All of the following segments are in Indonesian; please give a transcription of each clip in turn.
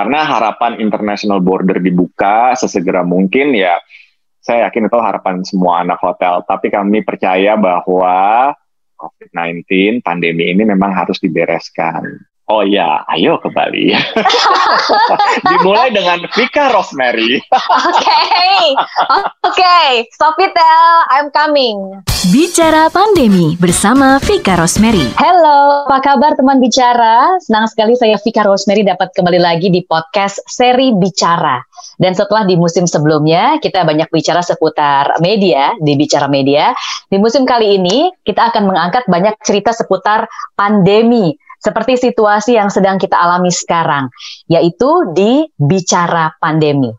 Karena harapan international border dibuka sesegera mungkin ya saya yakin itu harapan semua anak hotel. Tapi kami percaya bahwa COVID-19 pandemi ini memang harus dibereskan. Oh ya, ayo ke Bali. Dimulai dengan Vika Rosemary. Oke, oke, okay. Sofitel, I'm coming. Bicara Pandemi bersama Vika Rosemary. Halo, apa kabar teman bicara? Senang sekali saya Vika Rosemary dapat kembali lagi di podcast seri Bicara. Dan setelah di musim sebelumnya kita banyak bicara seputar media di Bicara Media, di musim kali ini kita akan mengangkat banyak cerita seputar pandemi seperti situasi yang sedang kita alami sekarang, yaitu di bicara pandemi.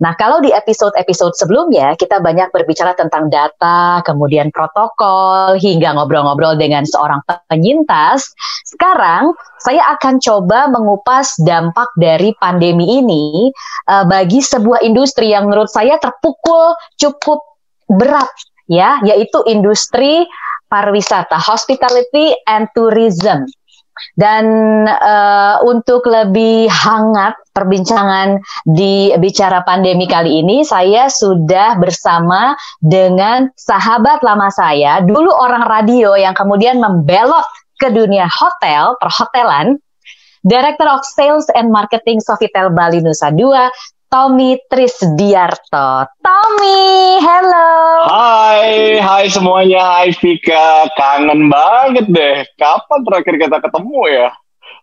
Nah, kalau di episode-episode sebelumnya kita banyak berbicara tentang data, kemudian protokol, hingga ngobrol-ngobrol dengan seorang penyintas, sekarang saya akan coba mengupas dampak dari pandemi ini uh, bagi sebuah industri yang menurut saya terpukul cukup berat ya, yaitu industri pariwisata, hospitality and tourism. Dan uh, untuk lebih hangat perbincangan di bicara pandemi kali ini, saya sudah bersama dengan sahabat lama saya, dulu orang radio yang kemudian membelot ke dunia hotel, perhotelan, Director of Sales and Marketing Sofitel Bali Nusa Dua, Tommy Trisdiarto. Tommy, hello. Hai, hai semuanya. Hai Vika. Kangen banget deh. Kapan terakhir kita ketemu ya?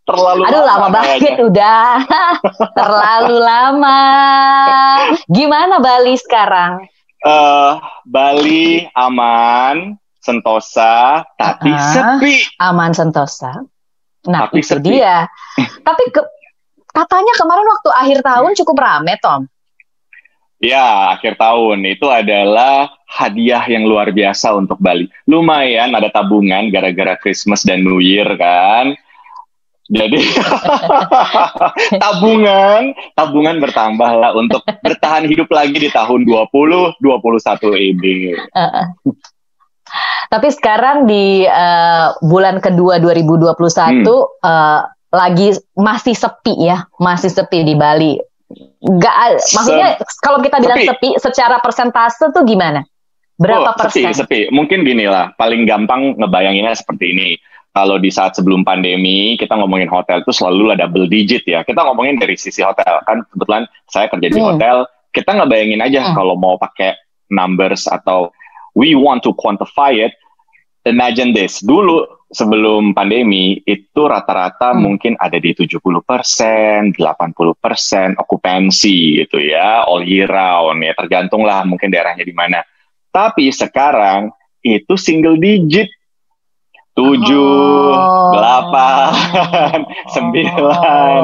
Terlalu Aduh, lama, lama banget kayaknya. udah. Terlalu lama. Gimana Bali sekarang? Uh, Bali aman, sentosa, tapi uh, sepi. Aman sentosa. Nah, tapi itu sepi. dia. tapi ke, Katanya kemarin waktu akhir tahun cukup rame, Tom. Ya, akhir tahun itu adalah hadiah yang luar biasa untuk Bali. Lumayan ada tabungan gara-gara Christmas dan New Year kan. Jadi tabungan, tabungan bertambah lah untuk bertahan hidup lagi di tahun 2021 ini. Uh, tapi sekarang di uh, bulan kedua 2021 hmm. uh, lagi masih sepi ya, masih sepi di Bali. Gak, maksudnya Se kalau kita bilang sepi. sepi, secara persentase tuh gimana? Berapa oh, persen? Sepi, sepi. Mungkin gini lah, paling gampang ngebayanginnya seperti ini. Kalau di saat sebelum pandemi, kita ngomongin hotel itu selalu lah double digit ya. Kita ngomongin dari sisi hotel. Kan kebetulan saya kerja di hmm. hotel, kita ngebayangin aja hmm. kalau mau pakai numbers atau we want to quantify it, imagine this. Dulu sebelum pandemi itu rata-rata hmm. mungkin ada di 70 persen, 80 persen okupansi gitu ya, all year round ya, tergantung lah mungkin daerahnya di mana. Tapi sekarang itu single digit, tujuh, oh. delapan, sembilan.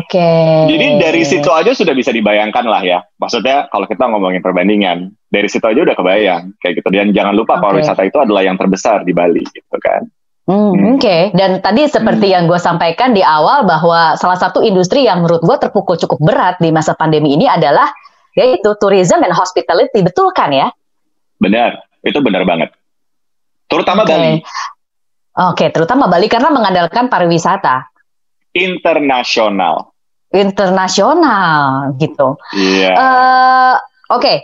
Oke. Jadi dari situ aja sudah bisa dibayangkan lah ya. Maksudnya kalau kita ngomongin perbandingan, dari situ aja udah kebayang kayak gitu. Dan jangan lupa okay. pariwisata itu adalah yang terbesar di Bali gitu kan. Hmm, hmm, Oke, okay. dan tadi seperti hmm. yang gue sampaikan di awal bahwa salah satu industri yang menurut gue terpukul cukup berat di masa pandemi ini adalah yaitu tourism dan hospitality, betul kan ya? Benar, itu benar banget. Terutama okay. Bali. Oke, okay, terutama Bali karena mengandalkan pariwisata. Internasional. Internasional, gitu. Iya. Yeah. Uh, Oke, okay.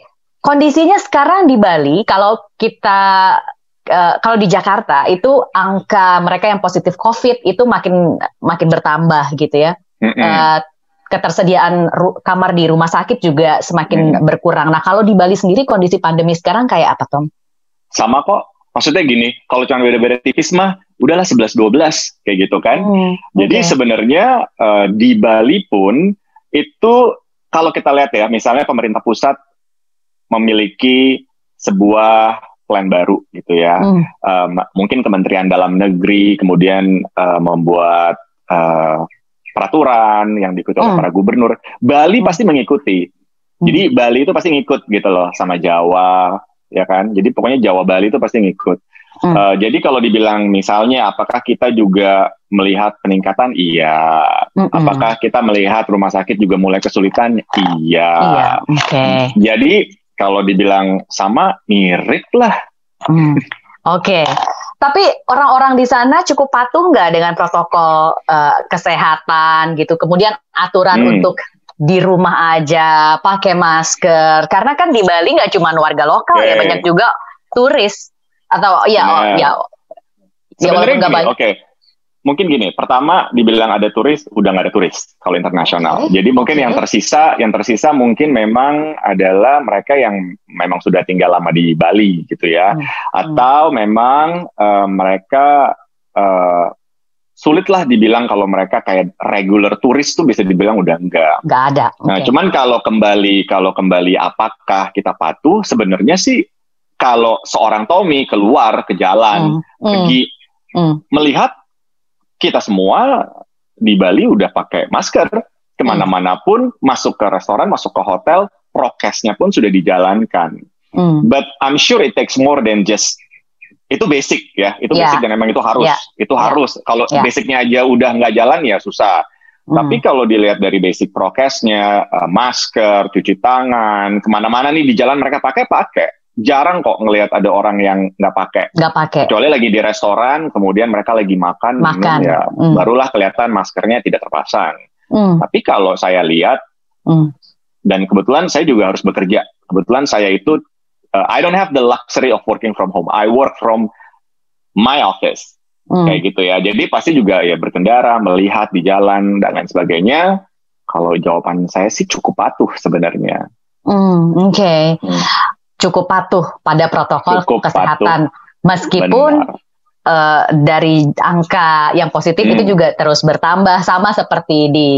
kondisinya sekarang di Bali, kalau kita uh, kalau di Jakarta itu angka mereka yang positif COVID itu makin makin bertambah gitu ya. Mm -hmm. uh, ketersediaan kamar di rumah sakit juga semakin mm. berkurang. Nah, kalau di Bali sendiri kondisi pandemi sekarang kayak apa, Tom? Sama kok. Maksudnya gini, kalau cuma beda-beda tipis mah udahlah 11 12 kayak gitu kan. Mm, Jadi sebenarnya uh, di Bali pun itu kalau kita lihat ya, misalnya pemerintah pusat memiliki sebuah plan baru gitu ya. Hmm. Um, mungkin Kementerian Dalam Negeri kemudian uh, membuat uh, peraturan yang diikuti oleh hmm. para gubernur. Bali hmm. pasti mengikuti. Hmm. Jadi Bali itu pasti ngikut gitu loh sama Jawa, ya kan? Jadi pokoknya Jawa Bali itu pasti ngikut. Hmm. Uh, jadi kalau dibilang misalnya apakah kita juga melihat peningkatan? Iya. Mm -mm. Apakah kita melihat rumah sakit juga mulai kesulitan? Iya. Iya. Oke. Okay. Jadi kalau dibilang sama mirip lah. Hmm. Oke. Okay. Tapi orang-orang di sana cukup patuh nggak dengan protokol uh, kesehatan gitu. Kemudian aturan hmm. untuk di rumah aja, pakai masker. Karena kan di Bali nggak cuma warga lokal okay. ya, banyak juga turis atau ya nah, ya. Ya nggak banyak. Oke. Okay mungkin gini, pertama dibilang ada turis, udah nggak ada turis kalau internasional. Okay. Jadi mungkin okay. yang tersisa, yang tersisa mungkin memang adalah mereka yang memang sudah tinggal lama di Bali gitu ya, hmm. atau memang uh, mereka uh, sulitlah dibilang kalau mereka kayak regular turis tuh bisa dibilang udah enggak. Enggak ada. Okay. Nah, cuman kalau kembali kalau kembali apakah kita patuh? Sebenarnya sih kalau seorang Tommy keluar ke jalan, hmm. pergi hmm. melihat kita semua di Bali udah pakai masker ke mana-mana pun masuk ke restoran masuk ke hotel prokesnya pun sudah dijalankan mm. but I'm sure it takes more than just itu basic ya itu yeah. basic dan memang itu harus yeah. itu yeah. harus kalau yeah. basicnya aja udah nggak jalan ya susah mm. tapi kalau dilihat dari basic prokesnya uh, masker cuci tangan ke mana-mana nih di jalan mereka pakai pakai jarang kok ngelihat ada orang yang nggak pakai. Nggak pakai. Kecuali lagi di restoran, kemudian mereka lagi makan, makan. Minum, ya mm. barulah kelihatan maskernya tidak terpasang. Mm. Tapi kalau saya lihat, mm. dan kebetulan saya juga harus bekerja. Kebetulan saya itu, uh, I don't have the luxury of working from home. I work from my office. Mm. Kayak gitu ya. Jadi pasti juga ya berkendara, melihat di jalan dan lain sebagainya. Kalau jawaban saya sih cukup patuh sebenarnya. Mm, Oke. Okay. Hmm cukup patuh pada protokol cukup kesehatan patuh. meskipun uh, dari angka yang positif hmm. itu juga terus bertambah sama seperti di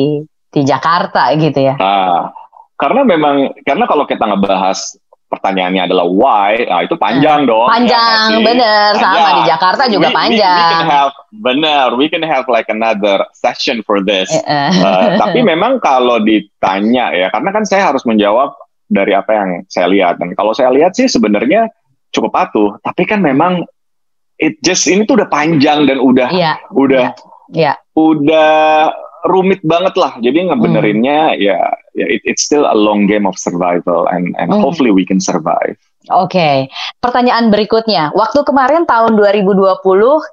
di Jakarta gitu ya. Nah, karena memang karena kalau kita ngebahas pertanyaannya adalah why, nah itu panjang hmm. dong. Panjang, ya, bener panjang. sama di Jakarta juga we, panjang. We, we can have bener, we can have like another session for this. uh, tapi memang kalau ditanya ya, karena kan saya harus menjawab dari apa yang saya lihat dan kalau saya lihat sih sebenarnya cukup patuh tapi kan memang it just ini tuh udah panjang dan udah yeah. udah yeah. Yeah. udah rumit banget lah jadi ngebenerinnya mm. ya ya it, it's still a long game of survival and and mm. hopefully we can survive Oke, okay. pertanyaan berikutnya. Waktu kemarin tahun 2020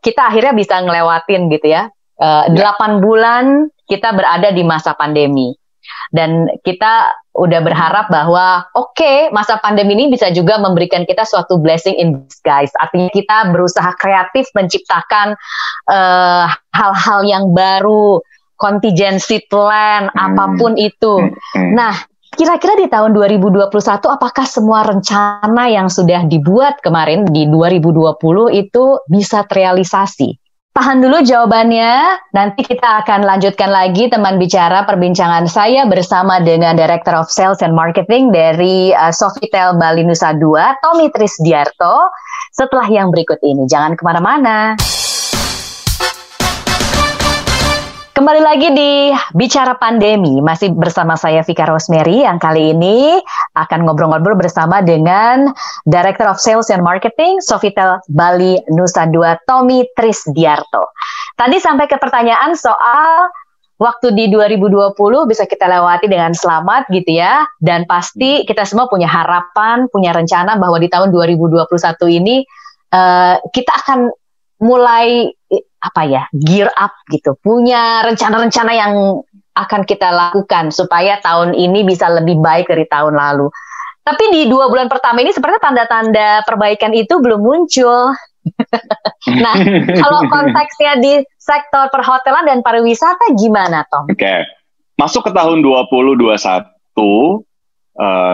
kita akhirnya bisa ngelewatin gitu ya. Uh, yeah. 8 bulan kita berada di masa pandemi. Dan kita udah berharap bahwa oke okay, masa pandemi ini bisa juga memberikan kita suatu blessing in disguise. Artinya kita berusaha kreatif menciptakan eh, hal-hal uh, yang baru, contingency plan hmm. apa pun itu. Hmm. hmm. Nah, kira-kira di tahun 2021 apakah semua rencana yang sudah dibuat kemarin di 2020 itu bisa terrealisasi? Tahan dulu jawabannya, nanti kita akan lanjutkan lagi teman bicara perbincangan saya bersama dengan Director of Sales and Marketing dari uh, Sofitel Bali Nusa Dua, Tommy Trisdiarto, setelah yang berikut ini. Jangan ke mana-mana. Kembali lagi di Bicara Pandemi, masih bersama saya Vika Rosemary yang kali ini akan ngobrol-ngobrol bersama dengan Director of Sales and Marketing Sofitel Bali Nusa Dua, Tommy Trisdiarto. Tadi sampai ke pertanyaan soal waktu di 2020 bisa kita lewati dengan selamat gitu ya, dan pasti kita semua punya harapan, punya rencana bahwa di tahun 2021 ini uh, kita akan mulai apa ya gear up gitu punya rencana-rencana yang akan kita lakukan supaya tahun ini bisa lebih baik dari tahun lalu tapi di dua bulan pertama ini sepertinya tanda-tanda perbaikan itu belum muncul nah kalau konteksnya di sektor perhotelan dan pariwisata gimana Tom? Oke okay. masuk ke tahun 2021 uh,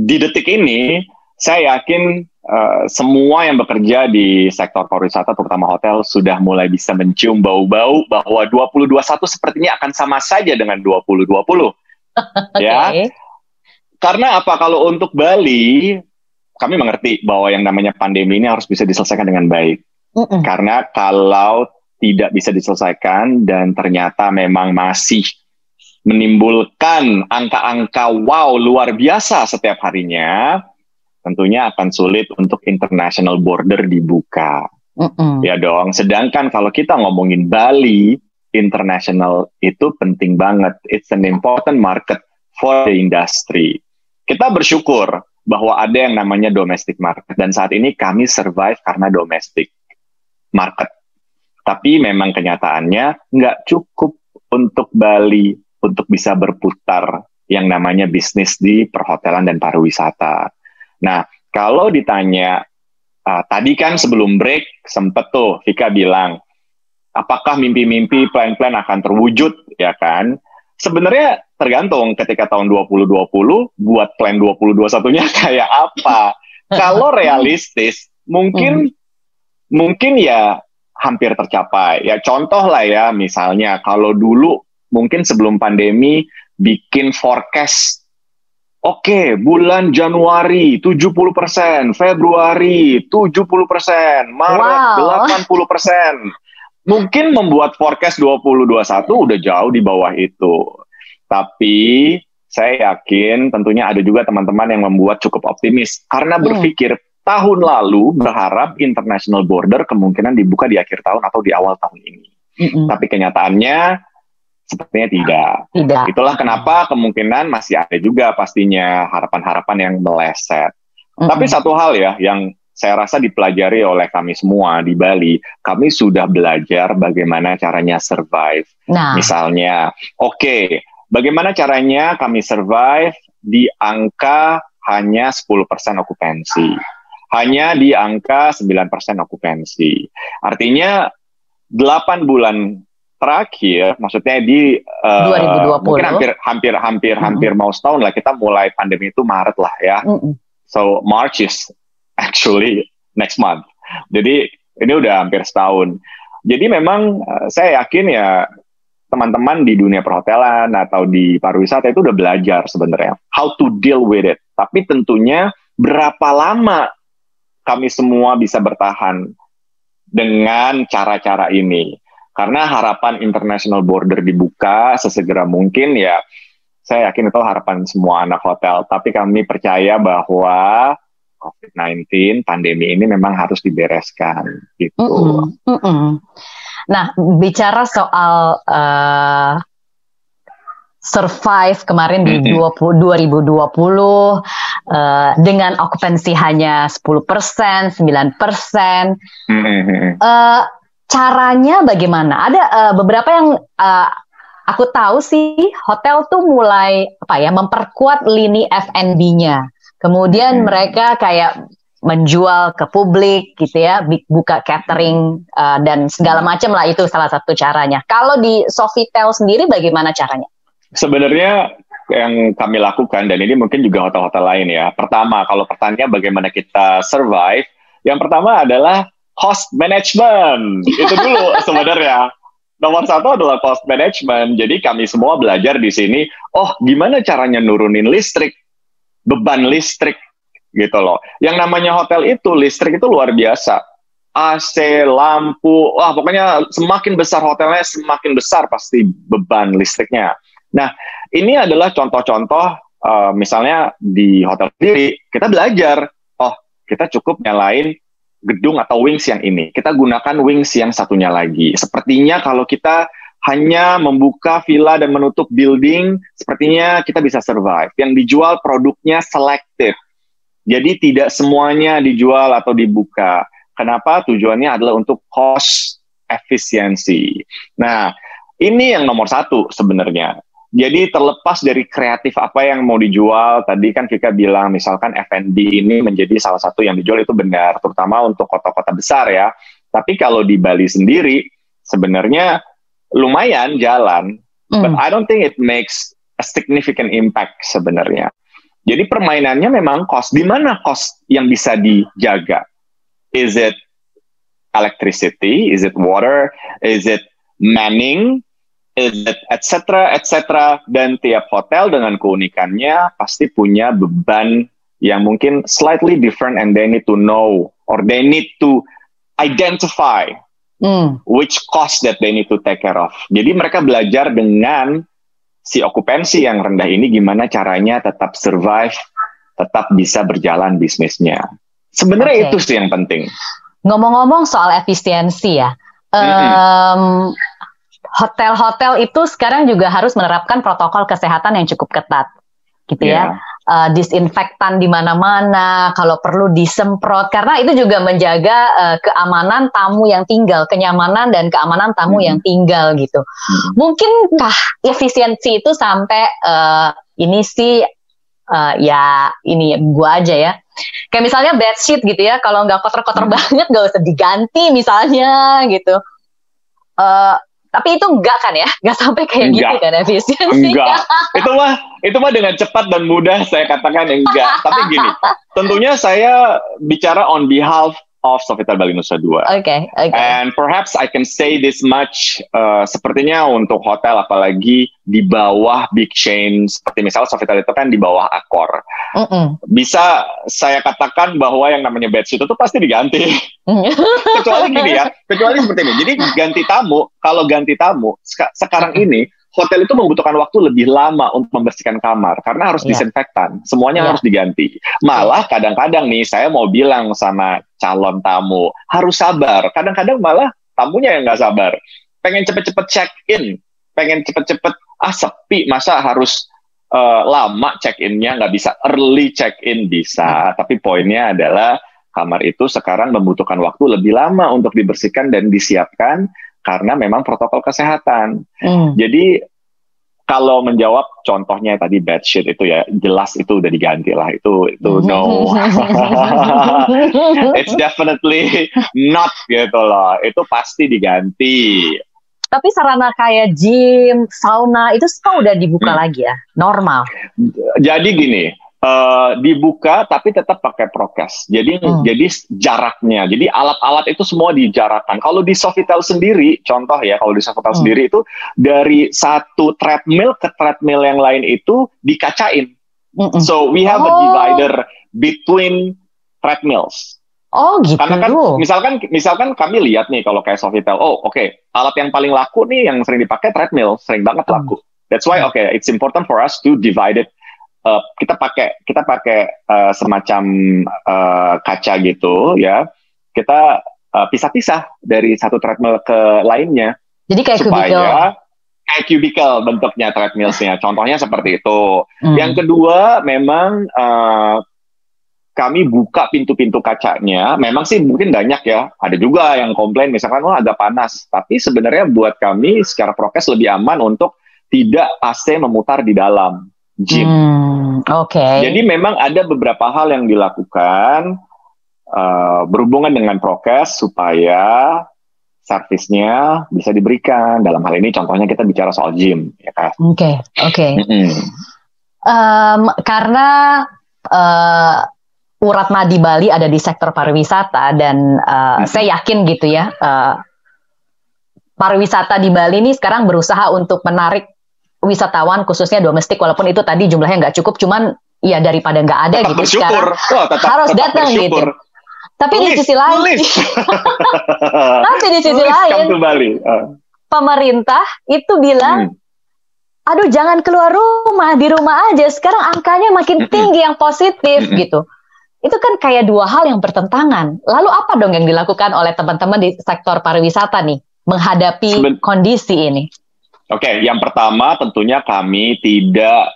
di detik ini saya yakin uh, semua yang bekerja di sektor pariwisata terutama hotel sudah mulai bisa mencium bau-bau bahwa 2021 sepertinya akan sama saja dengan 2020. okay. Ya. Karena apa kalau untuk Bali kami mengerti bahwa yang namanya pandemi ini harus bisa diselesaikan dengan baik. Mm -mm. Karena kalau tidak bisa diselesaikan dan ternyata memang masih menimbulkan angka-angka wow luar biasa setiap harinya, tentunya akan sulit untuk international border dibuka. Mm-mm. Ya dong. Sedangkan kalau kita ngomongin Bali, international itu penting banget. It's an important market for the industry. Kita bersyukur bahwa ada yang namanya domestic market dan saat ini kami survive karena domestik. market. Tapi memang kenyataannya nggak cukup untuk Bali untuk bisa berputar yang namanya bisnis di perhotelan dan pariwisata. Nah, kalau ditanya uh, tadi kan sebelum break sempet tuh Vika bilang, apakah mimpi-mimpi plan-plan akan terwujud ya kan? Sebenarnya tergantung ketika tahun 2020 buat plan 2021-nya kayak apa. Kalau realistis, mungkin hmm. mungkin ya hampir tercapai. Ya contoh lah ya, misalnya kalau dulu mungkin sebelum pandemi bikin forecast Oke, okay, bulan Januari 70%, Februari 70%, Maret wow. 80%. Mungkin membuat forecast 2021 udah jauh di bawah itu. Tapi saya yakin tentunya ada juga teman-teman yang membuat cukup optimis karena hmm. berpikir tahun lalu berharap international border kemungkinan dibuka di akhir tahun atau di awal tahun ini. Mm -hmm. Tapi kenyataannya sepertinya tidak. Tidak. Itulah kenapa kemungkinan masih ada juga pastinya harapan-harapan yang meleset. Mm -hmm. Tapi satu hal ya yang saya rasa dipelajari oleh kami semua di Bali, kami sudah belajar bagaimana caranya survive. Nah. Misalnya, oke, okay, bagaimana caranya kami survive di angka hanya 10% okupansi hanya di angka 9% okupansi. Artinya 8 bulan terakhir, maksudnya di uh, 2020 mungkin hampir hampir hampir mm -hmm. hampir mau setahun lah kita mulai pandemi itu Maret lah ya. Mm -hmm. So March is actually next month. Jadi ini udah hampir setahun. Jadi memang uh, saya yakin ya teman-teman di dunia perhotelan atau di pariwisata itu udah belajar sebenarnya how to deal with it. Tapi tentunya berapa lama kami semua bisa bertahan dengan cara-cara ini. Karena harapan international border dibuka sesegera mungkin ya saya yakin itu harapan semua anak hotel. Tapi kami percaya bahwa COVID-19 pandemi ini memang harus dibereskan gitu. Mm -mm, mm -mm. Nah, bicara soal uh, survive kemarin di mm -hmm. 20, 2020 uh, dengan okupansi hanya 10%, 9%. Mm -hmm. uh, caranya bagaimana? Ada uh, beberapa yang uh, aku tahu sih hotel tuh mulai apa ya memperkuat lini F&B-nya. Kemudian mm -hmm. mereka kayak menjual ke publik gitu ya, buka catering uh, dan segala macam lah itu salah satu caranya. Kalau di Sofitel sendiri bagaimana caranya? Sebenarnya yang kami lakukan dan ini mungkin juga hotel-hotel lain ya. Pertama, kalau pertanyaan bagaimana kita survive, yang pertama adalah cost management. Itu dulu sebenarnya. Nomor satu adalah cost management. Jadi kami semua belajar di sini, oh gimana caranya nurunin listrik, beban listrik gitu loh. Yang namanya hotel itu listrik itu luar biasa. AC, lampu, wah pokoknya semakin besar hotelnya semakin besar pasti beban listriknya. Nah, ini adalah contoh-contoh uh, misalnya di hotel sendiri kita belajar, oh kita cukup nyalain gedung atau wings yang ini, kita gunakan wings yang satunya lagi. Sepertinya kalau kita hanya membuka villa dan menutup building, sepertinya kita bisa survive. Yang dijual produknya selektif. Jadi tidak semuanya dijual atau dibuka. Kenapa? Tujuannya adalah untuk cost efisiensi. Nah, ini yang nomor satu sebenarnya. Jadi terlepas dari kreatif apa yang mau dijual, tadi kan Vika bilang misalkan F&B ini menjadi salah satu yang dijual itu benar, terutama untuk kota-kota besar ya. Tapi kalau di Bali sendiri sebenarnya lumayan jalan, mm. but I don't think it makes a significant impact sebenarnya. Jadi permainannya memang cost. Di mana cost yang bisa dijaga? Is it electricity? Is it water? Is it manning? Etc. etc. Dan tiap hotel dengan keunikannya pasti punya beban yang mungkin slightly different and they need to know or they need to identify mm. which cost that they need to take care of. Jadi mereka belajar dengan si okupansi yang rendah ini gimana caranya tetap survive, tetap bisa berjalan bisnisnya. Sebenarnya okay. itu sih yang penting. Ngomong-ngomong soal efisiensi ya, mm -hmm hotel-hotel itu sekarang juga harus menerapkan protokol kesehatan yang cukup ketat gitu yeah. ya. uh, disinfektan di mana-mana, kalau perlu disemprot karena itu juga menjaga uh, keamanan tamu yang tinggal, kenyamanan dan keamanan tamu hmm. yang tinggal gitu. Hmm. Mungkinkah efisiensi itu sampai uh, ini sih uh, ya ini gua aja ya. Kayak misalnya bedsheet gitu ya, kalau nggak kotor-kotor hmm. banget nggak usah diganti misalnya gitu. Uh, tapi itu enggak kan ya? Enggak sampai kayak gitu enggak. gitu kan efisiensi. Enggak. itu mah itu mah dengan cepat dan mudah saya katakan enggak. Tapi gini, tentunya saya bicara on behalf of Sofitel Bali Nusa Dua. Oke, okay, oke. Okay. And perhaps I can say this much, uh, sepertinya untuk hotel apalagi di bawah big chain seperti misalnya Sofitel itu kan di bawah Accor. Mm -mm. Bisa saya katakan bahwa yang namanya bedsheet itu pasti diganti. kecuali gini ya, kecuali seperti ini. Jadi ganti tamu, kalau ganti tamu sekarang ini hotel itu membutuhkan waktu lebih lama untuk membersihkan kamar karena harus yeah. disinfektan, semuanya yeah. harus diganti. Malah kadang-kadang nih saya mau bilang sama calon tamu harus sabar. Kadang-kadang malah tamunya yang nggak sabar, pengen cepet-cepet check in, pengen cepet-cepet ah sepi masa harus uh, lama check innya nggak bisa early check in bisa, tapi poinnya adalah kamar itu sekarang membutuhkan waktu lebih lama untuk dibersihkan dan disiapkan karena memang protokol kesehatan. Hmm. Jadi kalau menjawab contohnya tadi bed sheet itu ya jelas itu udah diganti lah. Itu itu no. It's definitely not gitu loh. Itu pasti diganti. Tapi sarana kayak gym sauna itu semua udah dibuka hmm. lagi ya? Normal? Jadi gini uh, dibuka tapi tetap pakai prokes. Jadi hmm. jadi jaraknya. Jadi alat-alat itu semua dijarakkan. Kalau di Sofitel sendiri, contoh ya, kalau di Sofitel hmm. sendiri itu dari satu treadmill ke treadmill yang lain itu dikacain. Hmm. So we have oh. a divider between treadmills. Oh gitu. Karena kan misalkan misalkan kami lihat nih kalau kayak Sofitel, oh oke okay, alat yang paling laku nih yang sering dipakai treadmill, sering banget hmm. laku. That's why oke okay, it's important for us to divide it uh, kita pakai kita pakai uh, semacam uh, kaca gitu ya kita uh, pisah-pisah dari satu treadmill ke lainnya jadi kayak supaya cubicle. kayak cubicle bentuknya treadmillsnya contohnya seperti itu hmm. yang kedua memang uh, kami buka pintu-pintu kacanya. Memang sih mungkin banyak ya. Ada juga yang komplain misalkan wah agak panas. Tapi sebenarnya buat kami secara prokes lebih aman untuk tidak AC memutar di dalam gym. Hmm, Oke. Okay. Jadi memang ada beberapa hal yang dilakukan uh, berhubungan dengan prokes supaya servisnya bisa diberikan. Dalam hal ini contohnya kita bicara soal gym, ya kan? Oke, okay, oke. Okay. Mm -hmm. um, karena uh, urat nadi Bali ada di sektor pariwisata dan uh, hmm. saya yakin gitu ya. Uh, pariwisata di Bali ini sekarang berusaha untuk menarik wisatawan khususnya domestik walaupun itu tadi jumlahnya nggak cukup cuman ya daripada nggak ada tetap gitu. Sekarang oh, tetap, harus tetap datang gitu. bersyukur. gitu tapi tulis, di sisi lain tapi di sisi lain uh. pemerintah itu bilang hmm. aduh jangan keluar rumah di rumah aja. Sekarang angkanya makin tinggi yang positif gitu. Itu kan kayak dua hal yang bertentangan. Lalu apa dong yang dilakukan oleh teman-teman di sektor pariwisata nih menghadapi Seben kondisi ini Oke, okay, yang pertama tentunya kami tidak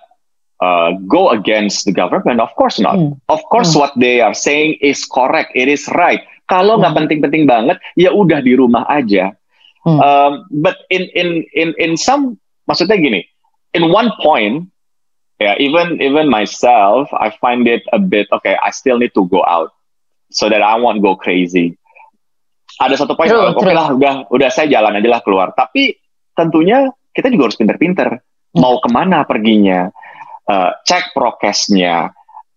uh, go against the government. Of course not. Hmm. Of course, hmm. what they are saying is correct. It is right. Kalau nggak hmm. penting-penting banget, ya udah di rumah aja. Hmm. Um, but in in in in some, maksudnya gini, in one point, ya yeah, even even myself, I find it a bit okay. I still need to go out so that I won't go crazy. Ada satu poin, oke okay lah, udah udah saya jalan aja lah keluar. Tapi tentunya kita juga harus pinter-pinter hmm. mau ke mana perginya, uh, cek prokesnya,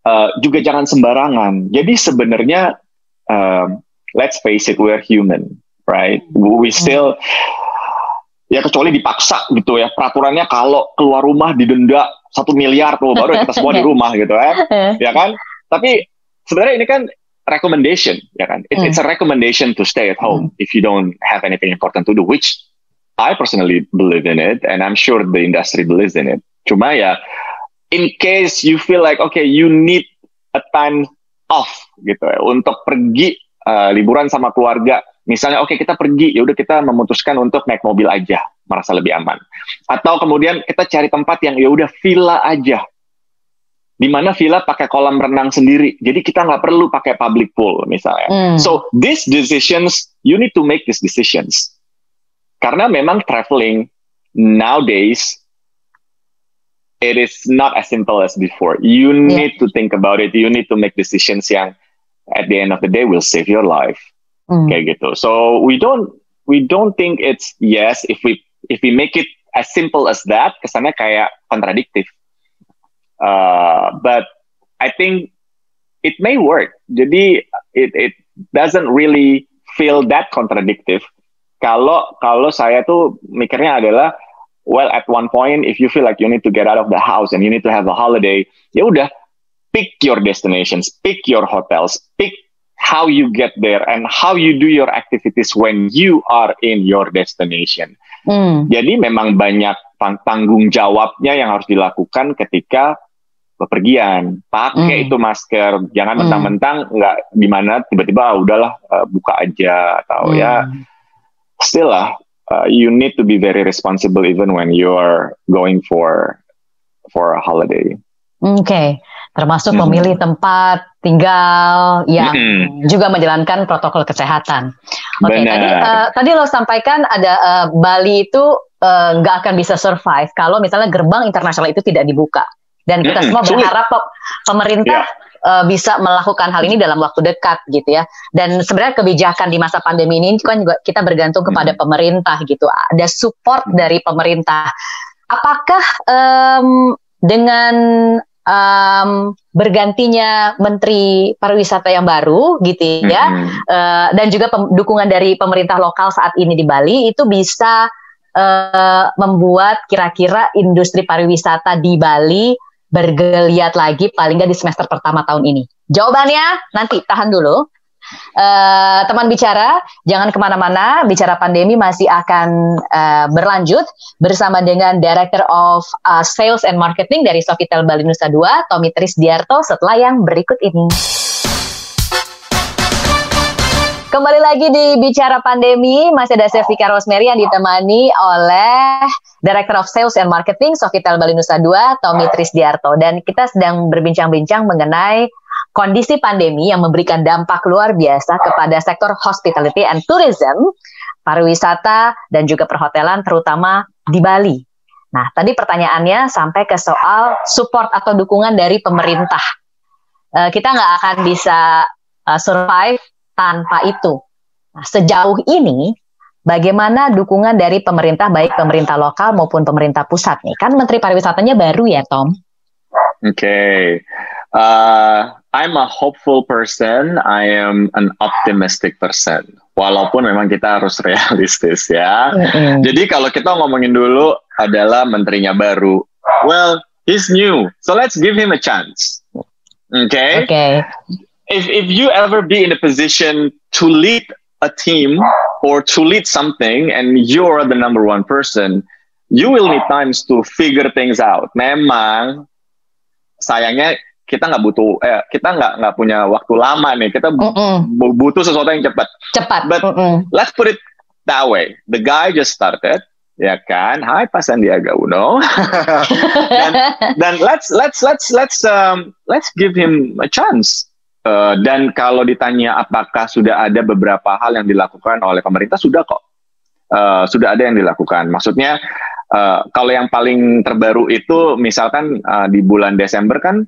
uh, juga jangan sembarangan. Jadi sebenarnya uh, let's face it, we're human, right? We hmm. still ya kecuali dipaksa gitu ya peraturannya kalau keluar rumah didenda satu miliar tuh baru kita semua di rumah gitu ya ya kan tapi sebenarnya ini kan recommendation ya kan It, it's a hmm. recommendation to stay at home if you don't have anything important to do which I personally believe in it, and I'm sure the industry believes in it. Cuma ya, in case you feel like okay, you need a time off gitu ya, untuk pergi uh, liburan sama keluarga. Misalnya oke okay, kita pergi, ya udah kita memutuskan untuk naik mobil aja, merasa lebih aman. Atau kemudian kita cari tempat yang ya udah villa aja. di mana villa pakai kolam renang sendiri. Jadi kita nggak perlu pakai public pool misalnya. Mm. So these decisions you need to make these decisions. Karena memang traveling nowadays it is not as simple as before. You need to think about it. You need to make decisions yang at the end of the day will save your life. Mm. Kayak gitu. So we don't we don't think it's yes if we if we make it as simple as that kesannya kayak kontradiktif uh, but I think it may work jadi it it doesn't really feel that contradictive kalau kalau saya tuh mikirnya adalah well at one point if you feel like you need to get out of the house and you need to have a holiday ya udah pick your destinations pick your hotels pick how you get there and how you do your activities when you are in your destination. Hmm. Jadi memang banyak tanggung jawabnya yang harus dilakukan ketika bepergian. Pakai hmm. itu masker, jangan hmm. mentang-mentang nggak gimana tiba-tiba ah, udahlah uh, buka aja atau hmm. ya still lah uh, you need to be very responsible even when you are going for for a holiday. Oke, okay. termasuk hmm. memilih tempat tinggal yang hmm. juga menjalankan protokol kesehatan. Oke, okay, tadi uh, tadi lo sampaikan ada uh, Bali itu eh, nggak uh, akan bisa survive kalau misalnya gerbang internasional itu tidak dibuka. Dan kita hmm. semua berharap pemerintah yeah. Uh, bisa melakukan hal ini dalam waktu dekat gitu ya. Dan sebenarnya kebijakan di masa pandemi ini kan juga kita bergantung kepada hmm. pemerintah gitu. Ada support dari pemerintah. Apakah um, dengan um, bergantinya Menteri Pariwisata yang baru gitu ya, mm-hmm. uh, dan juga dukungan dari pemerintah lokal saat ini di Bali itu bisa uh, membuat kira-kira industri pariwisata di Bali bergeliat lagi paling nggak di semester pertama tahun ini. Jawabannya nanti tahan dulu. Uh, teman bicara, jangan ke mana-mana. Bicara pandemi masih akan uh, berlanjut bersama dengan Director of uh, Sales and Marketing dari Sofitel Bali Nusa Dua, Tommy Trisdiarto. Setelah yang berikut ini. Kembali lagi di Bicara Pandemi, masih ada saya Rosemary yang ditemani oleh Director of Sales and Marketing Sofitel Bali Nusa Dua, Tommy Trisdiarto. Dan kita sedang berbincang-bincang mengenai kondisi pandemi yang memberikan dampak luar biasa kepada sektor hospitality and tourism, pariwisata, dan juga perhotelan terutama di Bali. Nah, tadi pertanyaannya sampai ke soal support atau dukungan dari pemerintah. Uh, kita nggak akan bisa uh, survive tanpa itu. Nah, sejauh ini, bagaimana dukungan dari pemerintah, baik pemerintah lokal maupun pemerintah pusat nih? Kan Menteri Pariwisatanya baru ya, Tom? Oke, okay. uh, I'm a hopeful person. I am an optimistic person. Walaupun memang kita harus realistis ya. Mm-hmm. Jadi kalau kita ngomongin dulu adalah menterinya baru. Well, he's new, so let's give him a chance. Okay. Okay. If if you ever be in a position to lead a team or to lead something, and you're the number one person, you will need times to figure things out. Memang sayangnya kita nggak butuh eh kita nggak nggak punya waktu lama nih kita mm -mm. butuh sesuatu yang cepat cepat but mm -mm. let's put it that way the guy just started ya kan Hai Pak Sandiaga Uno dan dan let's let's let's let's um, let's give him a chance uh, dan kalau ditanya apakah sudah ada beberapa hal yang dilakukan oleh pemerintah sudah kok. Uh, sudah ada yang dilakukan. Maksudnya uh, kalau yang paling terbaru itu misalkan uh, di bulan Desember kan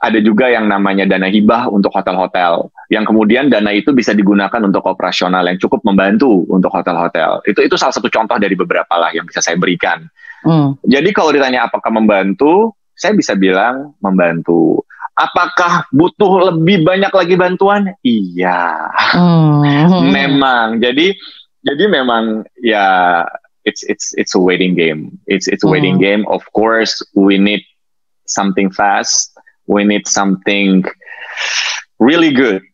ada juga yang namanya dana hibah untuk hotel-hotel. Yang kemudian dana itu bisa digunakan untuk operasional yang cukup membantu untuk hotel-hotel. Itu itu salah satu contoh dari beberapa lah yang bisa saya berikan. Hmm. jadi kalau ditanya apakah membantu saya bisa bilang membantu apakah butuh lebih banyak lagi bantuan? Iya. Hmm. memang. Jadi jadi memang ya it's it's it's a waiting game. It's it's a waiting hmm. game. Of course we need something fast. We need something really good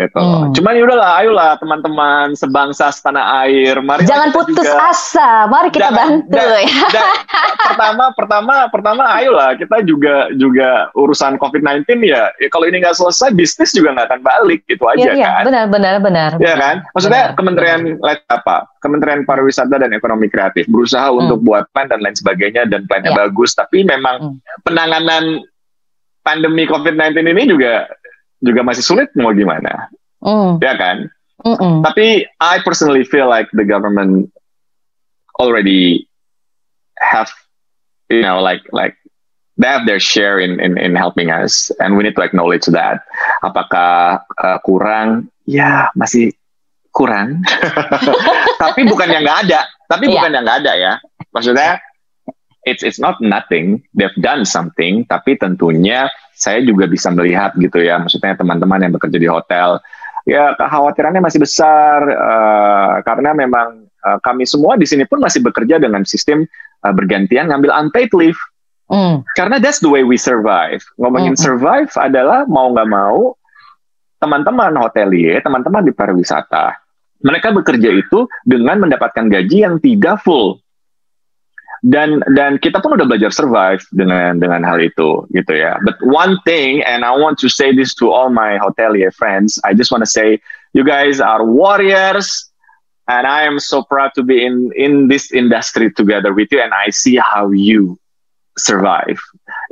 gitu. Hmm. Cuman ya udahlah, ayolah teman-teman sebangsa setanah air, mari jangan putus juga, asa, mari kita jangan, bantu. Dan, ya. dan, pertama, pertama, pertama, ayolah kita juga juga urusan COVID-19 ya, ya kalau ini nggak selesai, bisnis juga nggak akan balik, itu aja ya, kan. Benar, benar, benar. Ya kan, maksudnya benar, Kementerian benar. apa? Kementerian Pariwisata dan Ekonomi Kreatif berusaha hmm. untuk buat plan dan lain sebagainya dan plannya ya. bagus, tapi memang hmm. penanganan pandemi COVID-19 ini juga juga masih sulit mau gimana, mm. ya kan? Mm -mm. Tapi I personally feel like the government already have, you know, like like they have their share in in, in helping us, and we need to acknowledge that. Apakah uh, kurang? Ya masih kurang. tapi bukan yang nggak ada. Tapi yeah. bukan yang nggak ada ya. Maksudnya it's it's not nothing. They've done something, tapi tentunya saya juga bisa melihat gitu ya. Maksudnya teman-teman yang bekerja di hotel, ya kekhawatirannya masih besar uh, karena memang uh, kami semua di sini pun masih bekerja dengan sistem uh, bergantian ngambil unpaid leave. Mm. Karena that's the way we survive. Ngomongin mm. survive adalah mau nggak mau teman-teman hotelier, teman-teman di pariwisata, mereka bekerja itu dengan mendapatkan gaji yang tidak full dan dan kita pun udah belajar survive dengan dengan hal itu gitu ya. But one thing, and I want to say this to all my hotelier friends, I just want to say you guys are warriors, and I am so proud to be in in this industry together with you, and I see how you survive.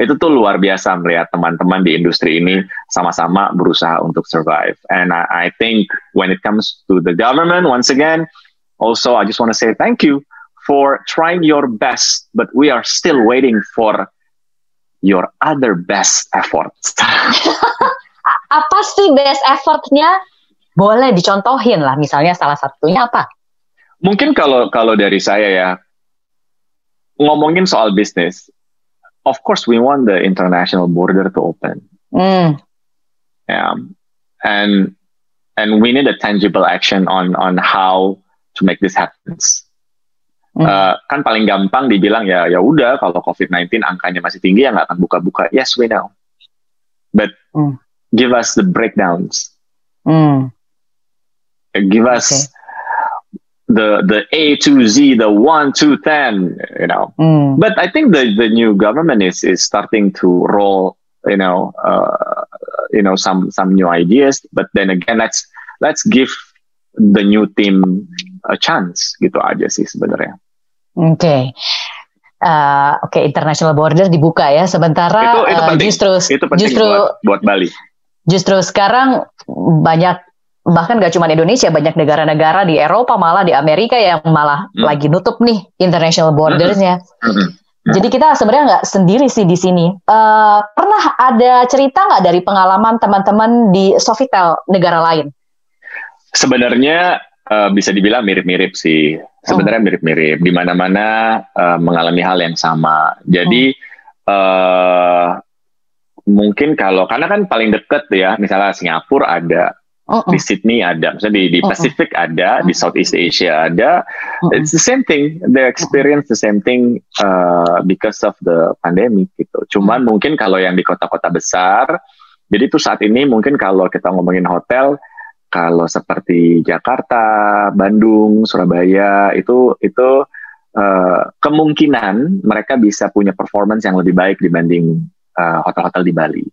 Itu tuh luar biasa melihat teman-teman di industri ini sama-sama berusaha untuk survive. And I, I think when it comes to the government, once again, also I just want to say thank you for trying your best, but we are still waiting for your other best efforts. apa sih best effortnya? Boleh dicontohin lah, misalnya salah satunya apa? Mungkin kalau kalau dari saya ya, ngomongin soal bisnis, of course we want the international border to open. Mm. Yeah, and and we need a tangible action on on how to make this happen. Hmm. Uh, kan paling gampang dibilang ya ya udah kalau COVID-19 angkanya masih tinggi ya nggak akan buka-buka. Yes, we know. But hmm. give us the breakdowns. Hmm. Give us okay. the the A to Z, the one to ten, you know. Hmm. But I think the the new government is is starting to roll, you know, uh, you know some some new ideas. But then again, let's let's give the new team a chance gitu aja sih sebenarnya. Oke. Okay. Uh, Oke, okay, international border dibuka ya. Sementara itu, itu uh, justru itu justru buat, buat Bali. Justru sekarang banyak bahkan gak cuma Indonesia, banyak negara-negara di Eropa malah di Amerika yang malah hmm. lagi nutup nih international bordersnya. Hmm. Hmm. Jadi kita sebenarnya nggak sendiri sih di sini. Uh, pernah ada cerita nggak dari pengalaman teman-teman di Sofitel negara lain? Sebenarnya uh, bisa dibilang mirip-mirip sih sebenarnya mirip-mirip di mana-mana uh, mengalami hal yang sama. Jadi oh. uh, mungkin kalau karena kan paling deket ya, misalnya Singapura ada, oh, oh. di Sydney ada, misalnya di, di oh, Pacific oh. ada, di Southeast Asia ada. Oh, It's the same thing, they experience the same thing uh, because of the pandemic gitu. Cuman mungkin kalau yang di kota-kota besar, jadi itu saat ini mungkin kalau kita ngomongin hotel kalau seperti Jakarta, Bandung, Surabaya itu itu uh, kemungkinan mereka bisa punya performance yang lebih baik dibanding eh, hotel-hotel uh, di Bali.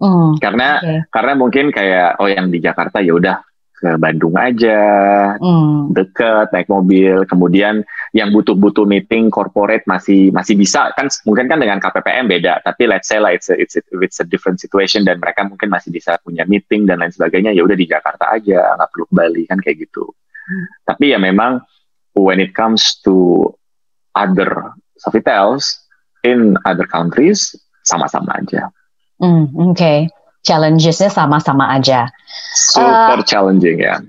Oh, karena okay. karena mungkin kayak oh yang di Jakarta ya udah ke Bandung aja, mm. deket naik mobil. Kemudian yang butuh-butuh meeting corporate masih masih bisa kan mungkin kan dengan KPPM beda. Tapi let's say lah it's a, it's a, it's a different situation dan mereka mungkin masih bisa punya meeting dan lain sebagainya. Ya udah di Jakarta aja, nggak perlu ke Bali kan kayak gitu. Mm. Tapi ya memang when it comes to other Sofitels in other countries sama-sama aja. Mm, Oke. Okay challengesnya sama-sama aja. Super uh, challenging ya.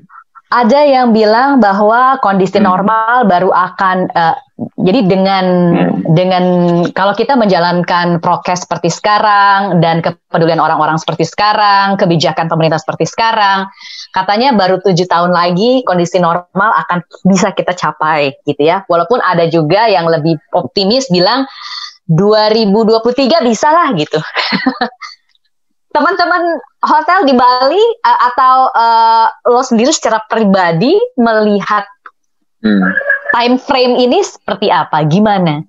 Ada yang bilang bahwa kondisi hmm. normal baru akan uh, jadi dengan hmm. dengan kalau kita menjalankan prokes seperti sekarang dan kepedulian orang-orang seperti sekarang, kebijakan pemerintah seperti sekarang, katanya baru tujuh tahun lagi kondisi normal akan bisa kita capai gitu ya. Walaupun ada juga yang lebih optimis bilang 2023 bisa lah gitu. teman-teman hotel di Bali uh, atau uh, lo sendiri secara pribadi melihat hmm. time frame ini seperti apa? Gimana?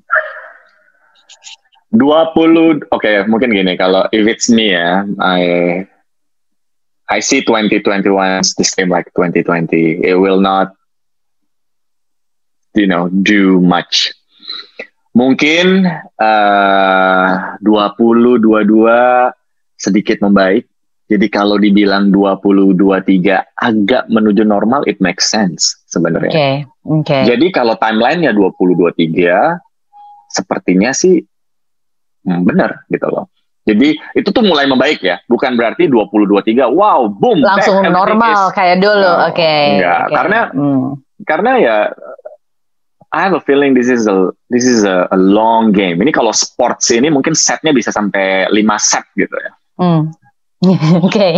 20 oke okay, mungkin gini kalau if it's me ya I I see 2021 the same like 2020 it will not you know do much mungkin uh, 20 22 sedikit membaik. Jadi kalau dibilang 20 23 agak menuju normal it makes sense sebenarnya. Oke. Okay. Okay. Jadi kalau timelinenya 20 23 sepertinya sih hmm, benar gitu loh. Jadi itu tuh mulai membaik ya, bukan berarti 20 23 wow boom langsung back, normal is, kayak dulu. No, Oke. Okay. Enggak, okay. karena hmm. karena ya I have a feeling this is a this is a, a long game. Ini kalau sports ini mungkin setnya bisa sampai 5 set gitu ya. Hmm. Oke, okay.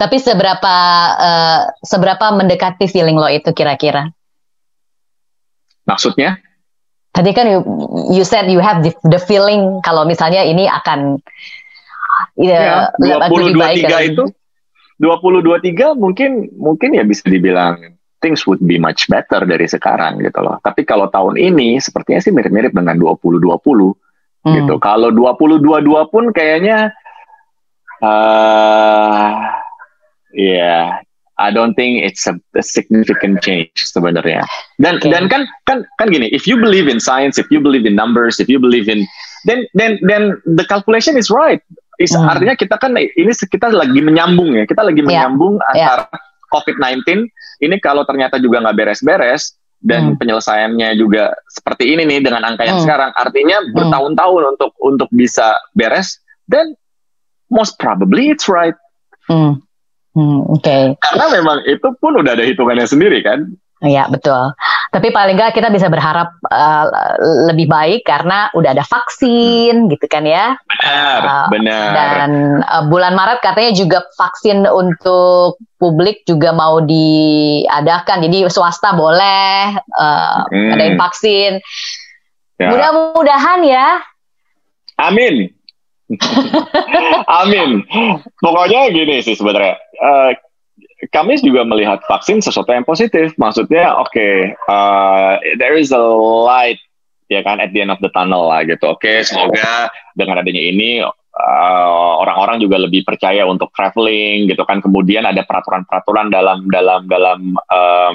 tapi seberapa uh, seberapa mendekati feeling lo itu kira-kira? Maksudnya? Tadi kan you, you said you have the, the feeling kalau misalnya ini akan ya, ya 20 23 kan? itu 20 23 mungkin mungkin ya bisa dibilang things would be much better dari sekarang gitu loh. Tapi kalau tahun ini sepertinya sih mirip-mirip dengan 20 20 hmm. gitu. Kalau 20 22 pun kayaknya uh, ya yeah, I don't think it's a, a significant change sebenarnya. Dan okay. dan kan kan kan gini, if you believe in science, if you believe in numbers, if you believe in then then then the calculation is right. Is hmm. artinya kita kan ini kita lagi menyambung ya, kita lagi yeah. menyambung yeah. antara COVID-19 ini kalau ternyata juga nggak beres-beres dan hmm. penyelesaiannya juga seperti ini nih dengan angka yang hmm. sekarang, artinya hmm. bertahun-tahun untuk untuk bisa beres, then most probably it's right. Hmm. Hmm, Oke. Okay. Karena memang itu pun udah ada hitungannya sendiri kan. Iya betul. Tapi paling nggak kita bisa berharap uh, lebih baik karena udah ada vaksin hmm. gitu kan ya. Benar, uh, benar. Dan uh, bulan Maret katanya juga vaksin untuk publik juga mau diadakan. Jadi swasta boleh uh, hmm. adain vaksin. Ya. Mudah-mudahan ya. Amin. Amin. Pokoknya gini sih sebenarnya. Uh, kami juga melihat vaksin sesuatu yang positif. Maksudnya, oke, okay, uh, eh, there is a light ya kan at the end of the tunnel lah gitu. Oke, okay, semoga dengan adanya ini uh, orang-orang juga lebih percaya untuk traveling gitu kan. Kemudian ada peraturan-peraturan dalam dalam dalam um,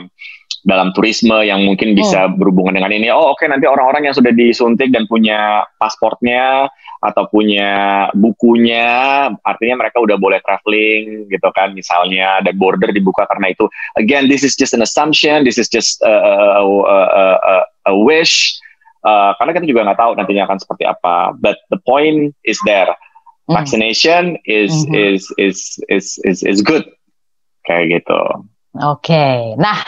dalam turisme yang mungkin bisa hmm. berhubungan dengan ini. Oh, oke okay, nanti orang-orang yang sudah disuntik dan punya pasportnya atau punya bukunya, artinya mereka udah boleh traveling gitu kan misalnya dan border dibuka karena itu. Again, this is just an assumption, this is just a, a, a, a, a wish. Uh, karena kita juga nggak tahu nantinya akan seperti apa. But the point is there. Hmm. Vaccination is, mm -hmm. is is is is is good kayak gitu. Oke, okay. nah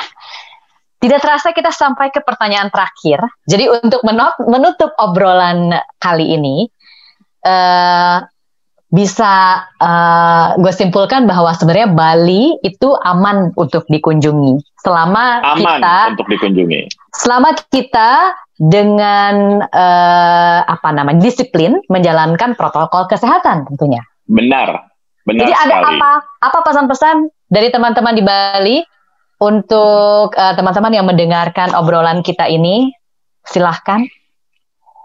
tidak terasa kita sampai ke pertanyaan terakhir. Jadi untuk menutup obrolan kali ini, uh, bisa uh, gue simpulkan bahwa sebenarnya Bali itu aman untuk dikunjungi selama aman kita untuk dikunjungi. Selama kita dengan uh, apa namanya disiplin menjalankan protokol kesehatan tentunya. Benar, benar. Jadi sekali. ada apa apa pesan-pesan dari teman-teman di Bali untuk uh, teman-teman yang mendengarkan obrolan kita ini, silahkan.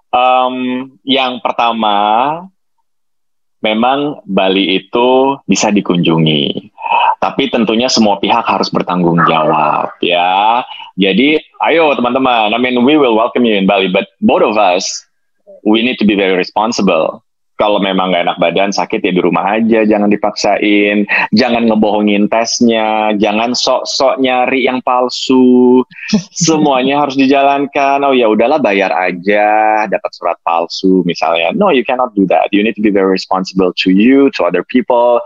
Um, yang pertama, memang Bali itu bisa dikunjungi, tapi tentunya semua pihak harus bertanggung jawab, ya. Jadi, ayo teman-teman, I mean we will welcome you in Bali, but both of us we need to be very responsible kalau memang nggak enak badan sakit ya di rumah aja jangan dipaksain. Jangan ngebohongin tesnya jangan sok-sok nyari yang palsu. Semuanya harus dijalankan. Oh ya udahlah bayar aja dapat surat palsu misalnya. No you cannot do that. You need to be very responsible to you to other people.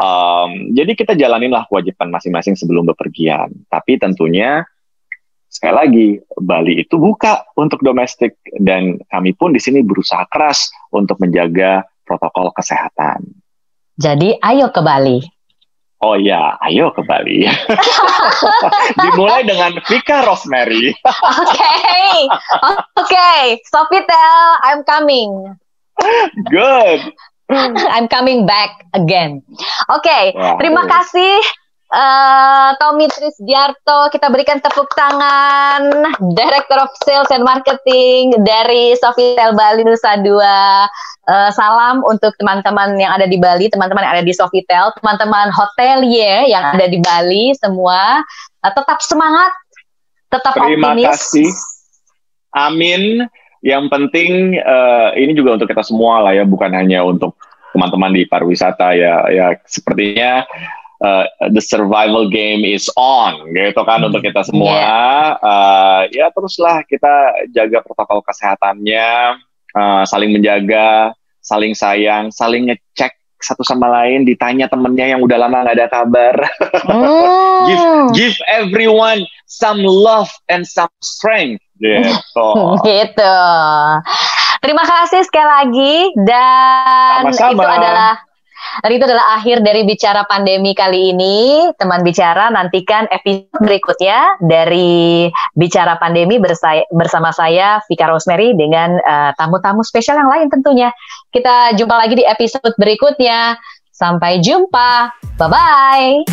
Um, jadi kita jalaninlah kewajiban masing-masing sebelum bepergian. Tapi tentunya sekali lagi Bali itu buka untuk domestik dan kami pun di sini berusaha keras untuk menjaga protokol kesehatan. Jadi ayo ke Bali. Oh ya, ayo ke Bali. Dimulai dengan Vika Rosemary. Oke, oke, okay. Sofitel, I'm coming. Good. I'm coming back again. Oke, okay. terima kasih Uh, Tommy Trisdiarto, kita berikan tepuk tangan. Director of Sales and Marketing dari Sofitel Bali Nusa Dua. Uh, salam untuk teman-teman yang ada di Bali, teman-teman yang ada di Sofitel, teman-teman hotelier yang ada di Bali semua. Uh, tetap semangat, tetap Terima optimis. kasih. Amin. Yang penting uh, ini juga untuk kita semua lah ya, bukan hanya untuk teman-teman di pariwisata ya ya sepertinya uh, the survival game is on gitu kan hmm. untuk kita semua yeah. uh, ya teruslah kita jaga protokol kesehatannya uh, saling menjaga saling sayang saling ngecek satu sama lain ditanya temennya yang udah lama nggak ada kabar oh. give give everyone some love and some strength gitu gitu terima kasih sekali lagi dan Sama-sama. itu adalah dan itu adalah akhir dari bicara pandemi kali ini. Teman bicara nantikan episode berikutnya dari bicara pandemi bersama saya Vika Rosemary dengan uh, tamu-tamu spesial yang lain tentunya. Kita jumpa lagi di episode berikutnya. Sampai jumpa. Bye bye.